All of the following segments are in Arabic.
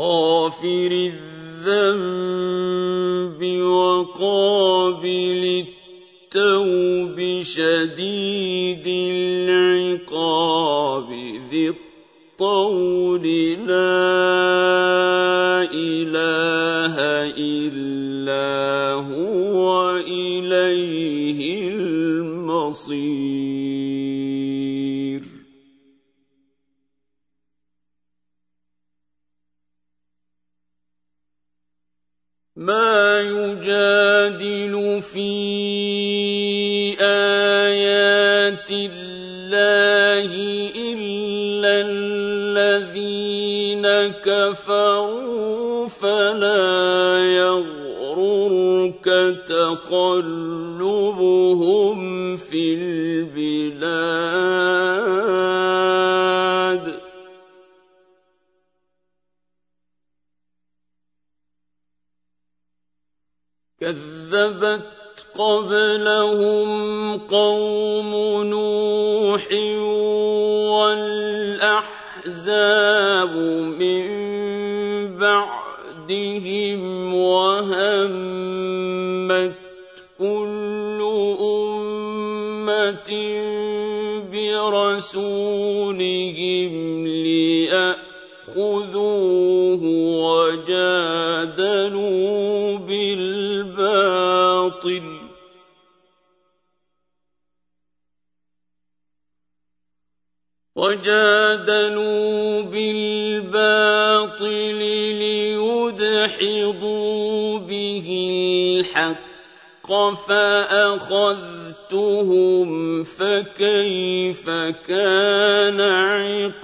غافر الذنب وقابل التوب شديد العقاب ذي الطول لا إله إلا هو إليه المصير يجادل في آيات الله إلا الذين كفروا فلا يغررك تقلبهم في البلاد. كذبت قبلهم قوم نوح والأحزاب من وجادلوا بالباطل ليدحضوا به الحق فأخذتهم فكيف كان عقاب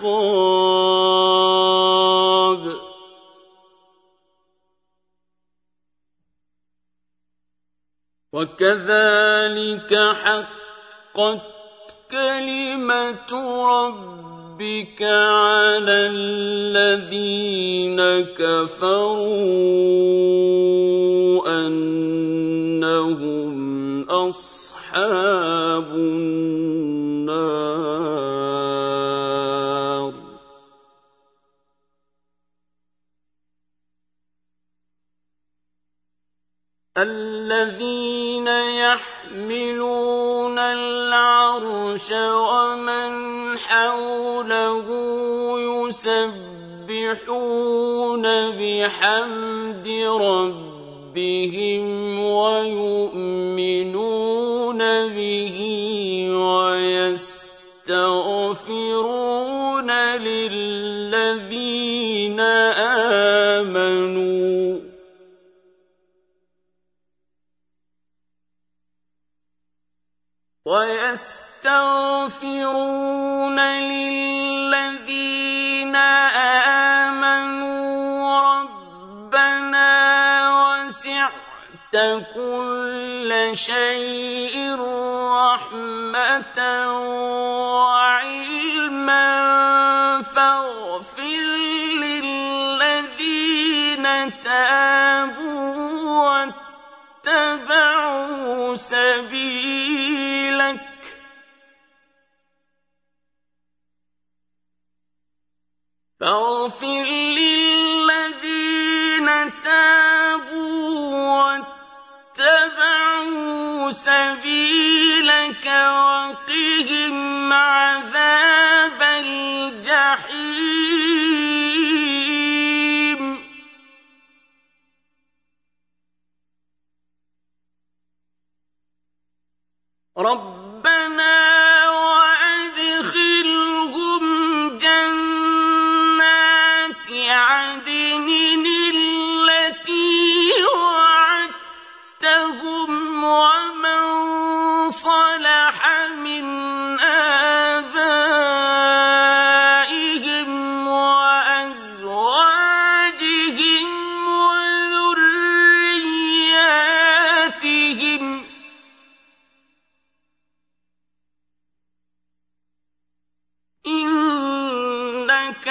وكذلك حقت كلمة ربك على الذين كفروا انهم اصحاب النار الذين يحملون العرش ومن حوله يسبحون بحمد ربهم ويؤمنون به ويستغفرون للذين آمنوا. ويستغفرون للذين آمنوا ربنا وسعت كل شيء رحمة وعلما فاغفر للذين تابوا واتبعوا سبيلك فاغفر للذين تابوا واتبعوا سبيلك وقهم عذاب الجحيم. ربنا وادخلهم إنك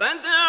لله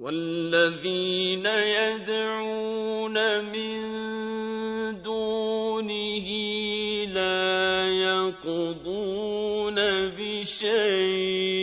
وَالَّذِينَ يَدْعُونَ مِن دُونِهِ لَا يَقْضُونَ بِشَيْءٍ ۗ.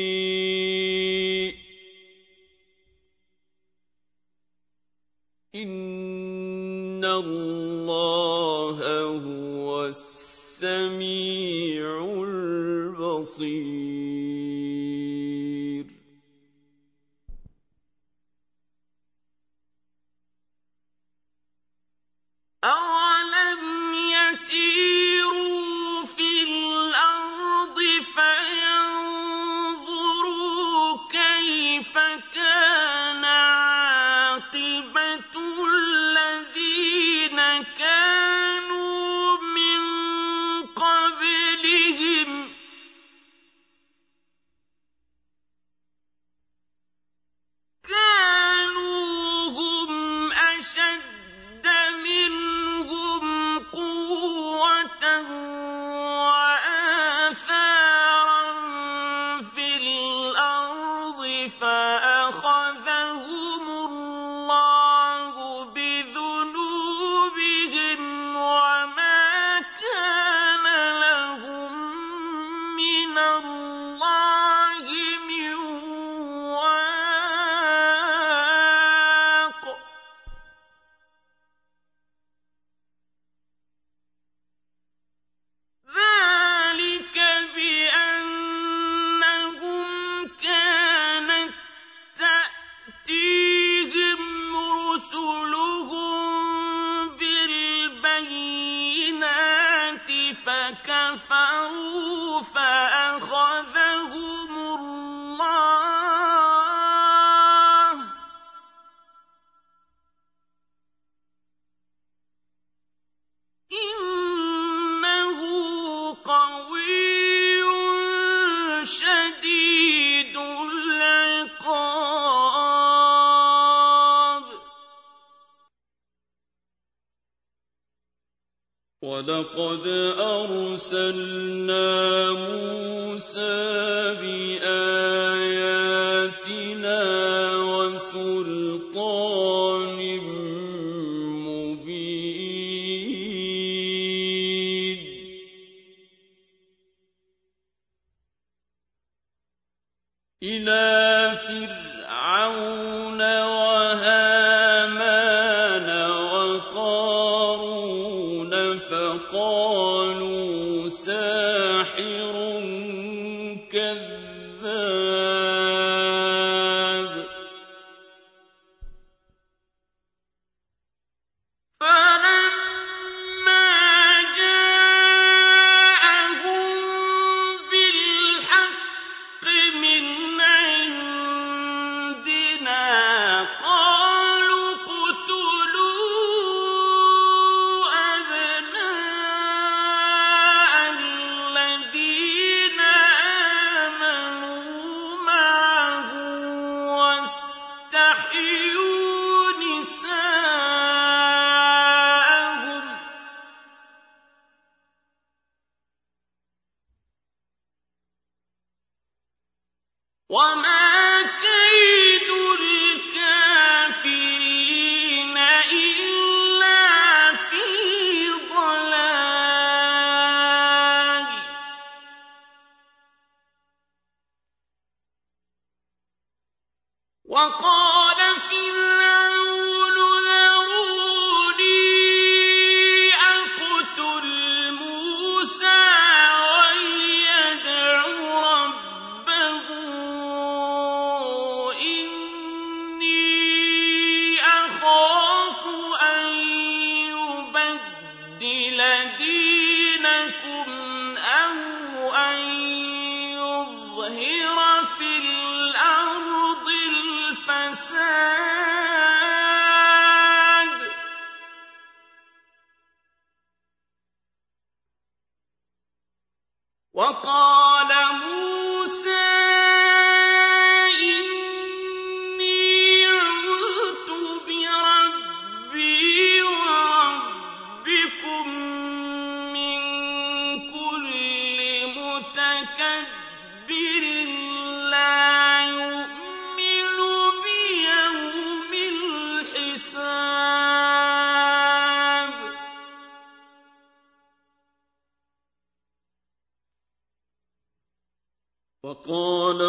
وقال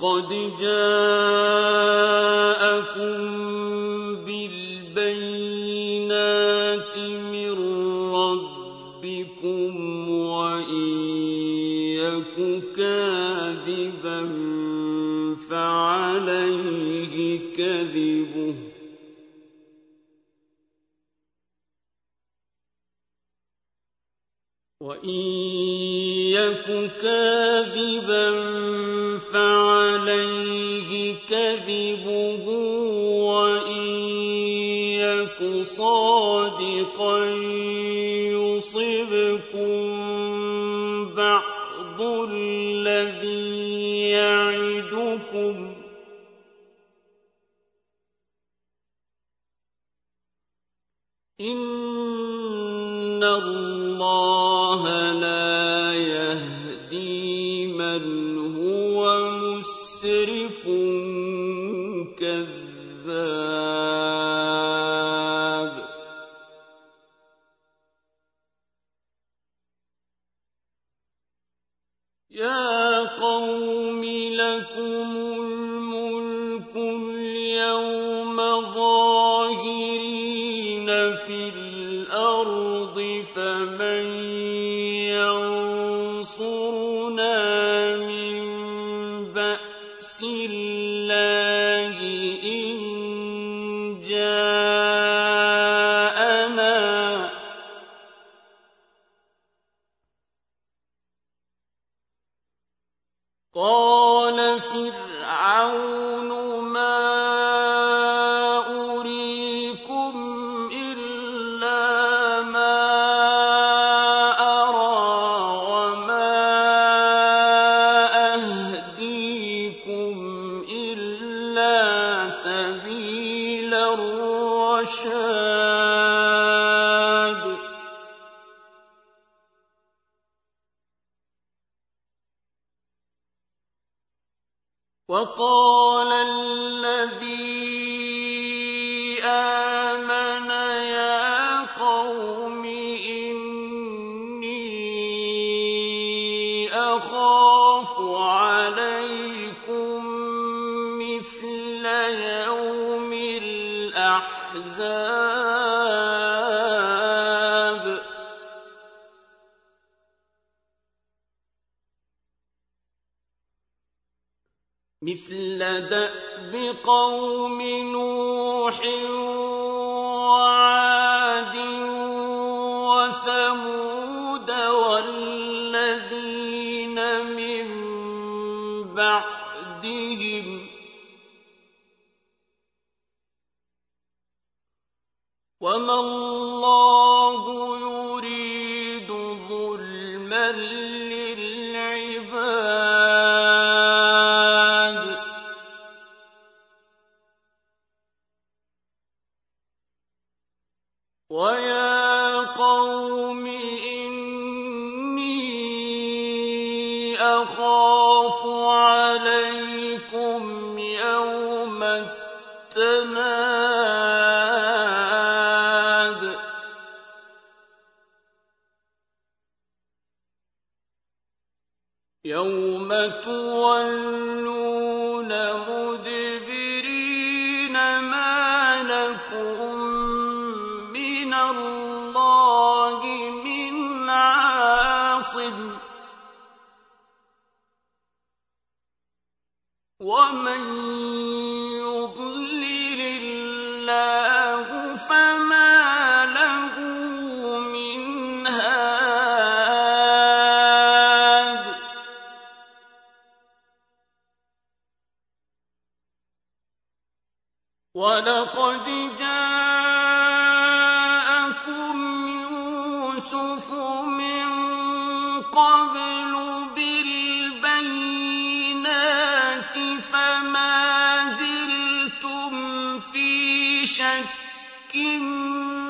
قد جاء يَعِدُكُم بَعْضُ الَّذِي يَعِدُكُمْ ۖ. إِنَّ اللَّهَ لَا يَهْدِي مَنْ هُوَ مُسْرِفٌ كَذَّابٌ. نوح شَكٍّ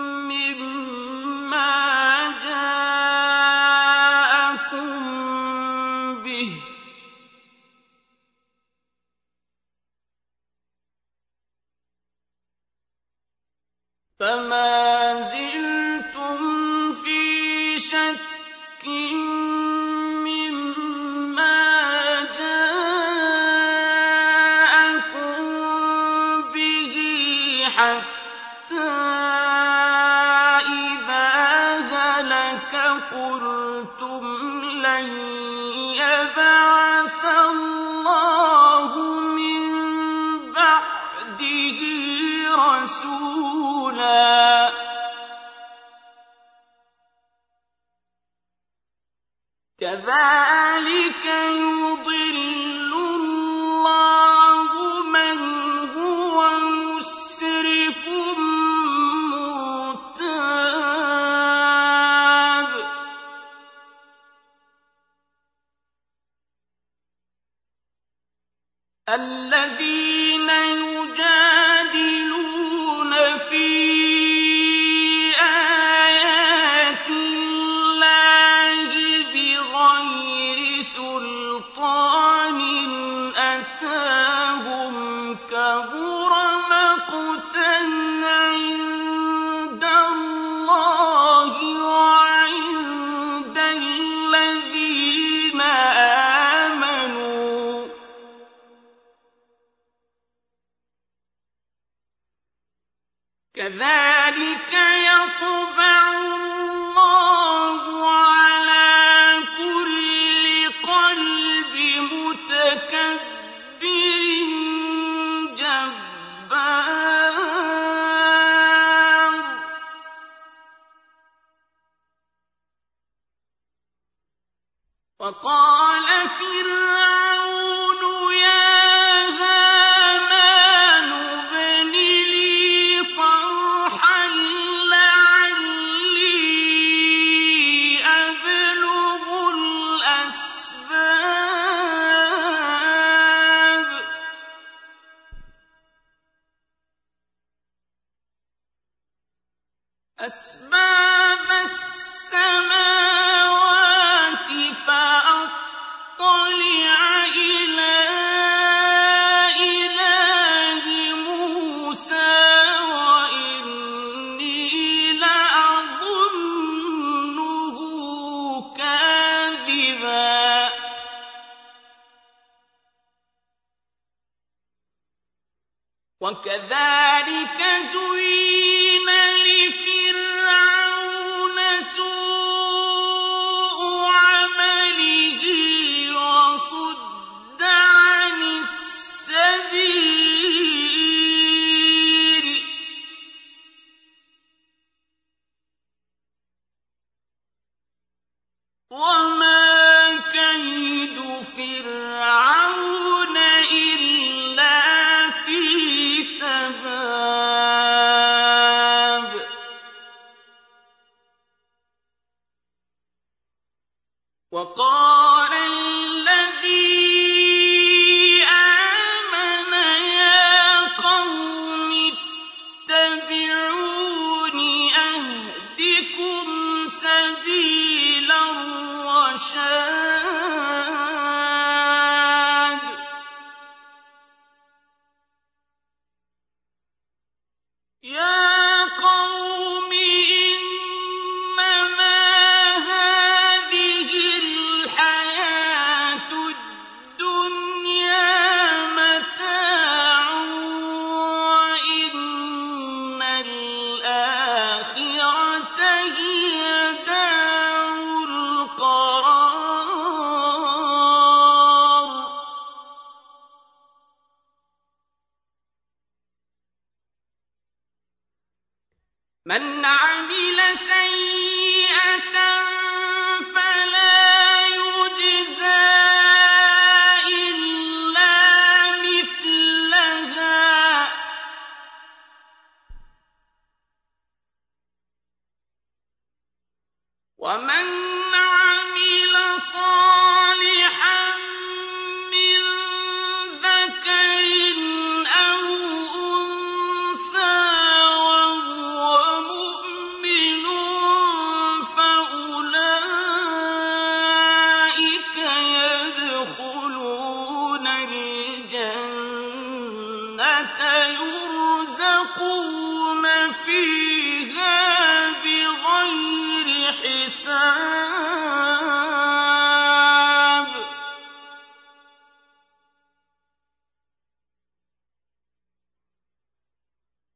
وقال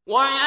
وَيَا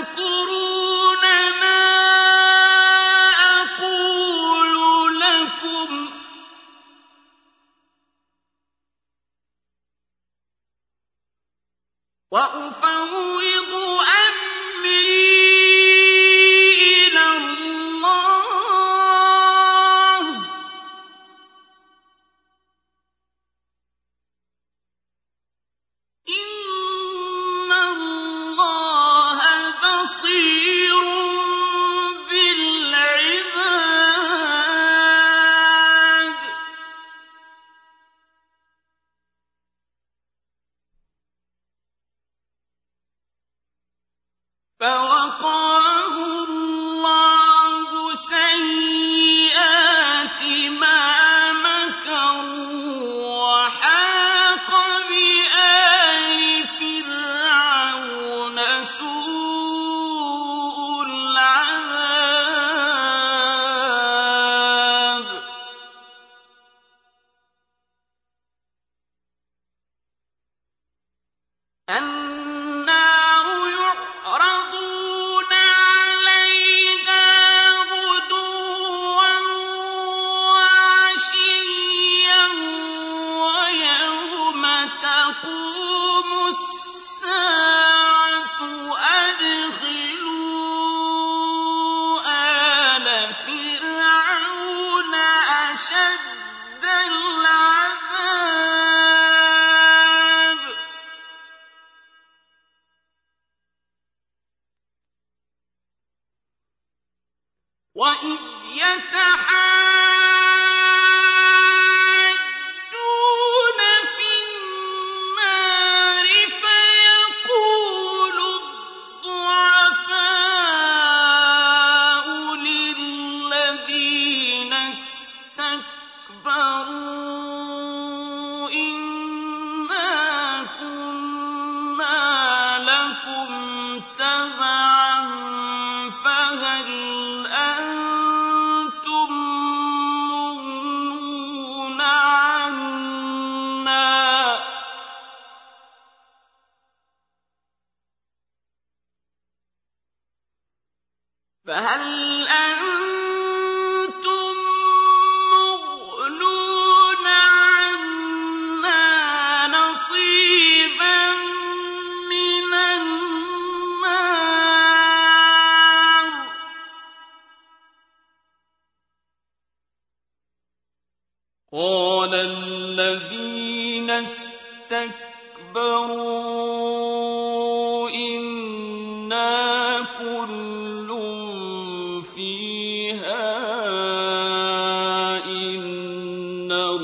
تَقُومُ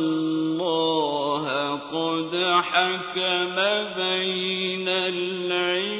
اللَّهَ قَدْ حَكَمَ بَيْنَ الْعِبَادِ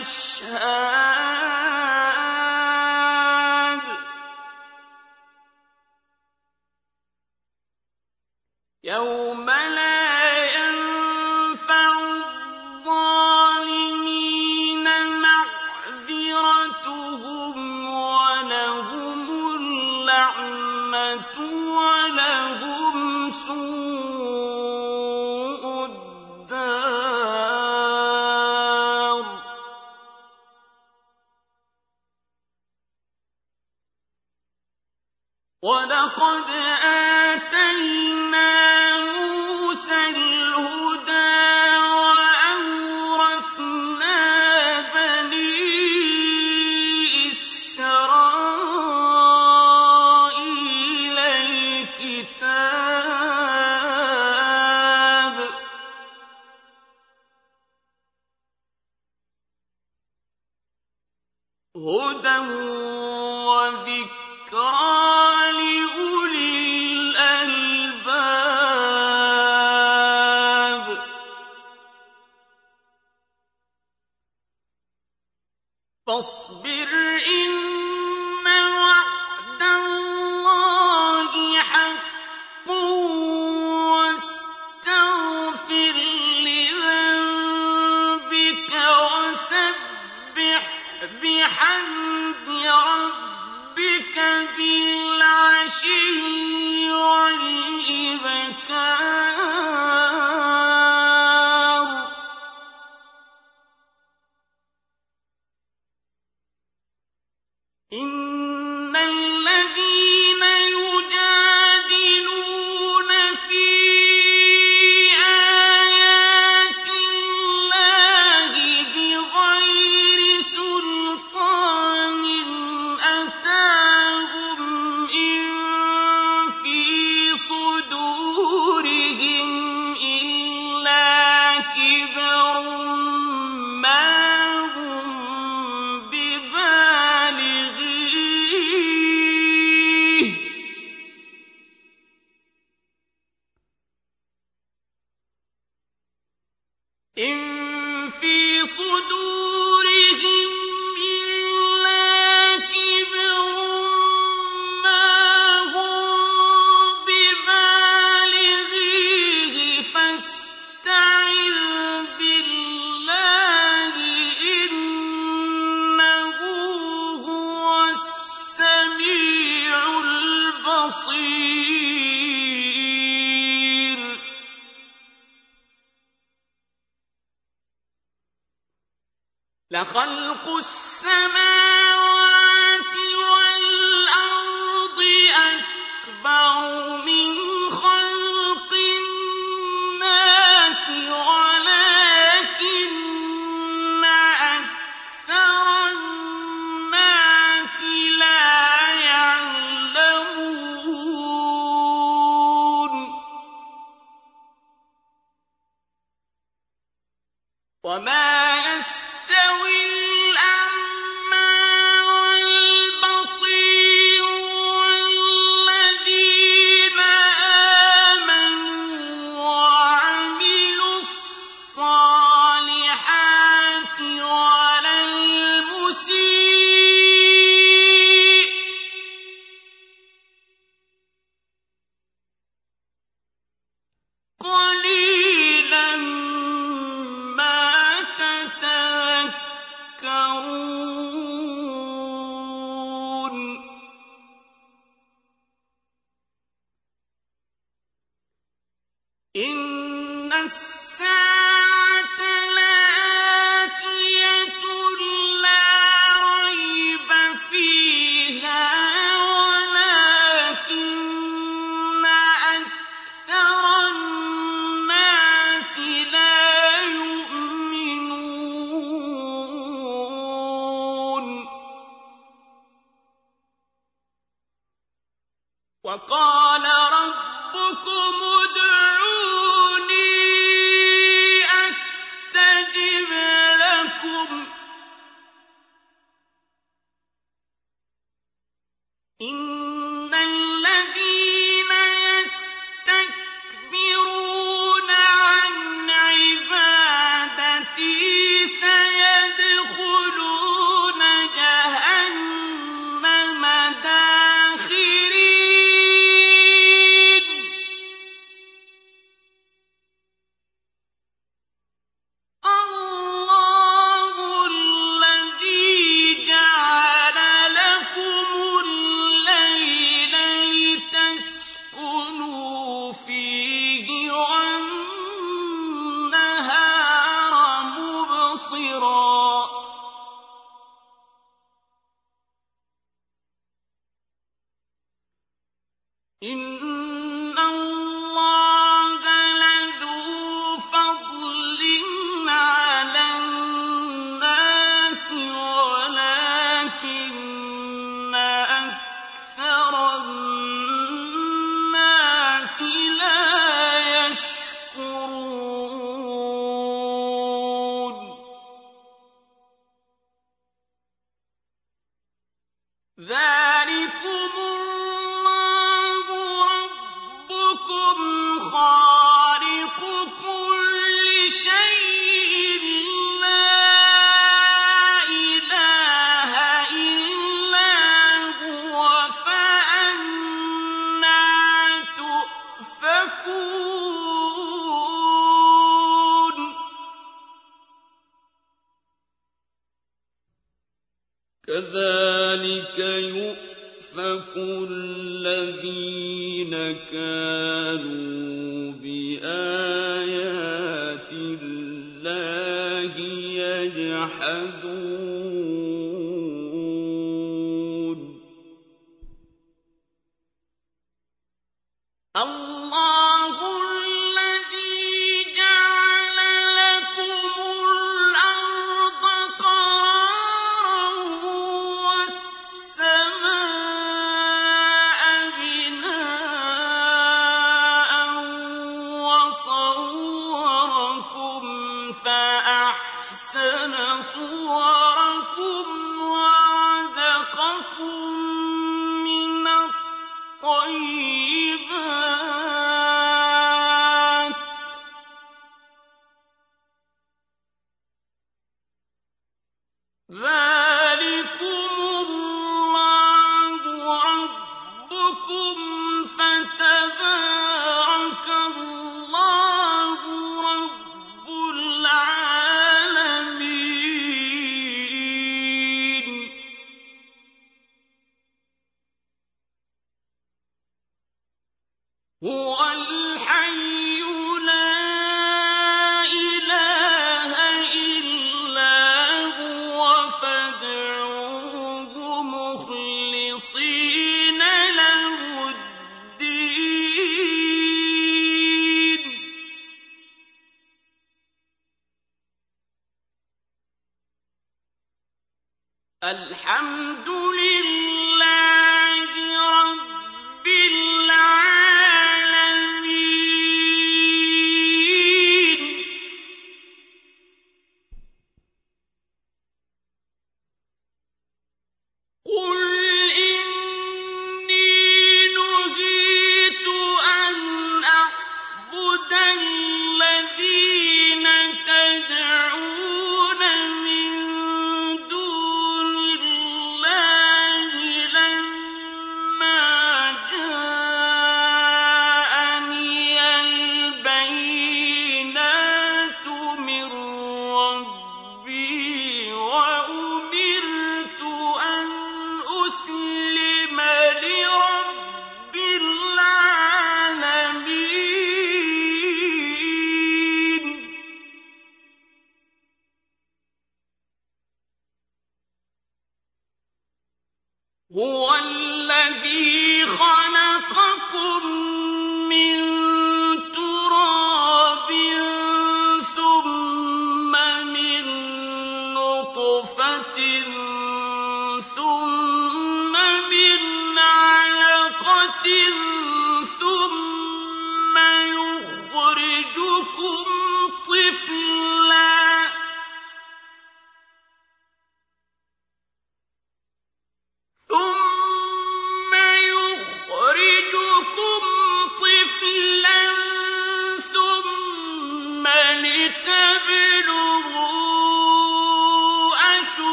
الْأَشْهَادُ إِنَّ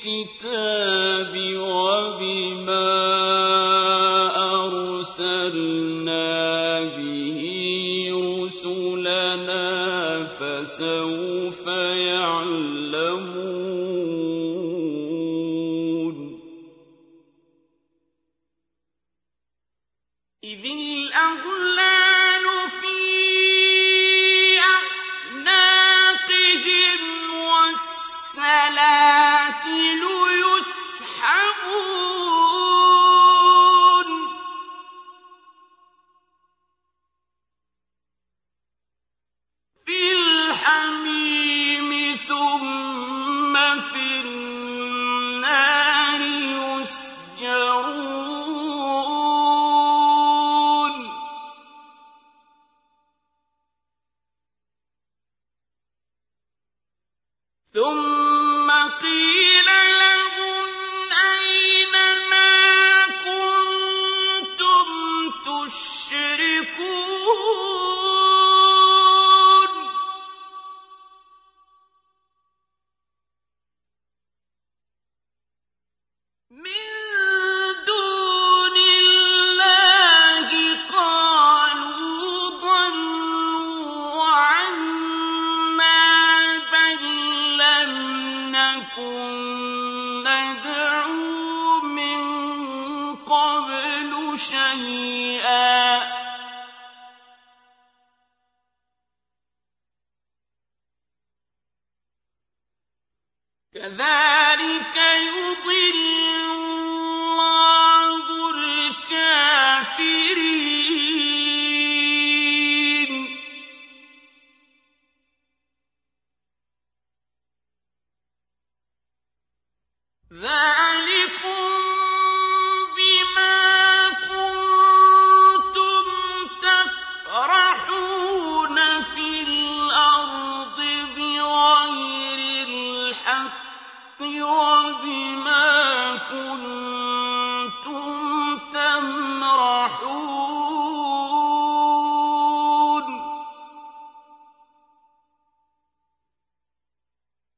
بِالْكِتَابِ وَبِمَا أَرْسَلْنَا بِهِ رُسُلَنَا ۖ فَسَوْفَ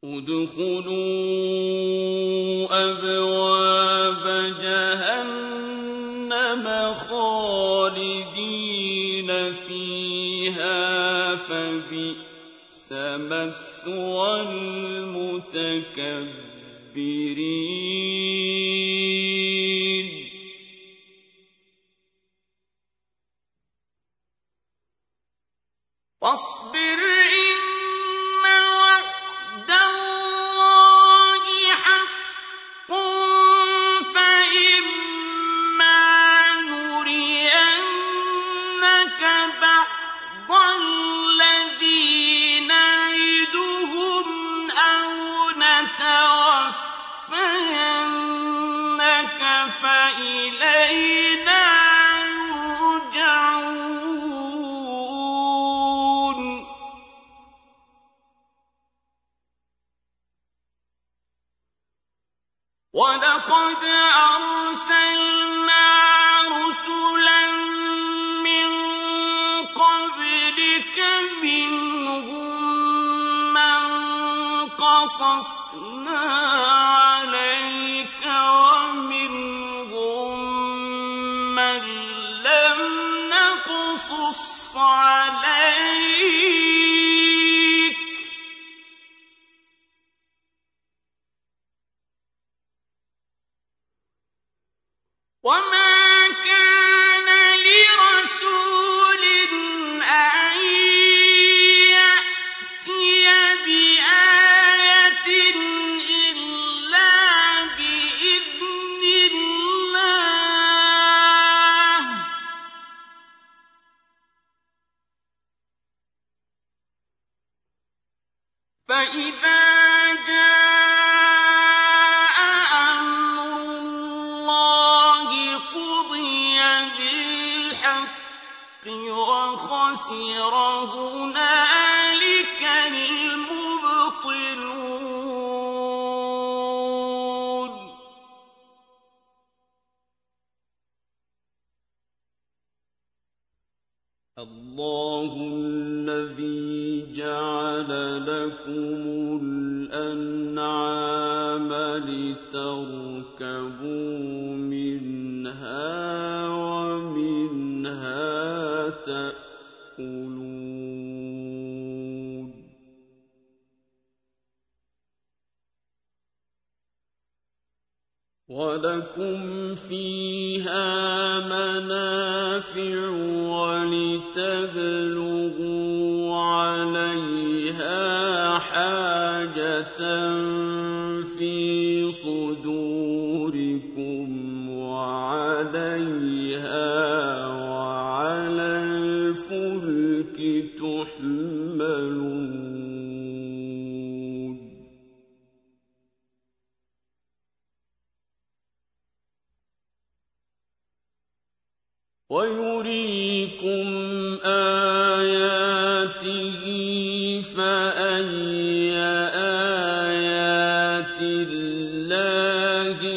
ادخلوا أبواب جهنم خالدين فيها فبئس مثوى المتكبرين. واصبر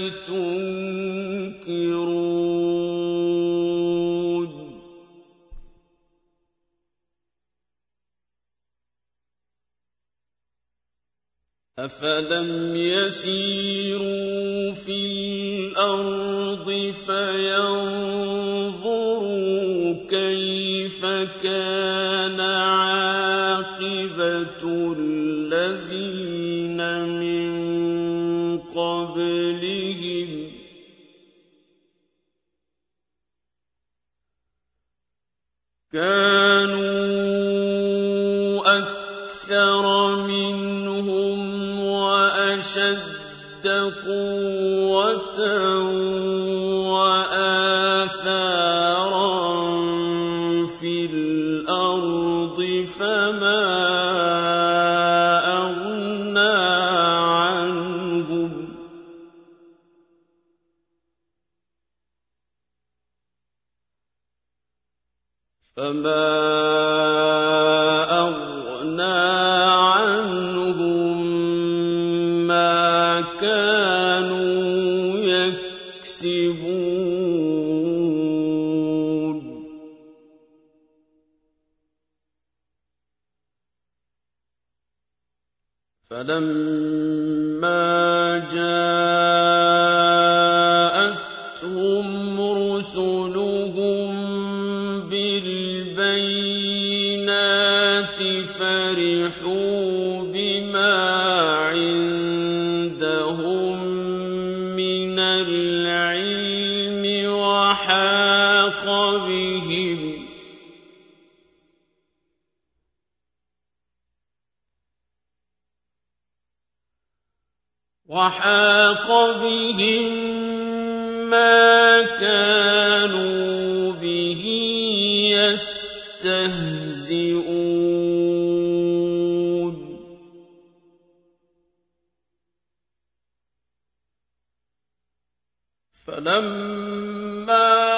تنكرون. أفلم يسيروا في الأرض فينظروا كانوا أكثر منهم وأشد فلما جاءتهم رسلهم بالبينات فرحوا بما عندهم من العلم وحاق بهم وحاق بهم ما كانوا به يستهزئون. فلما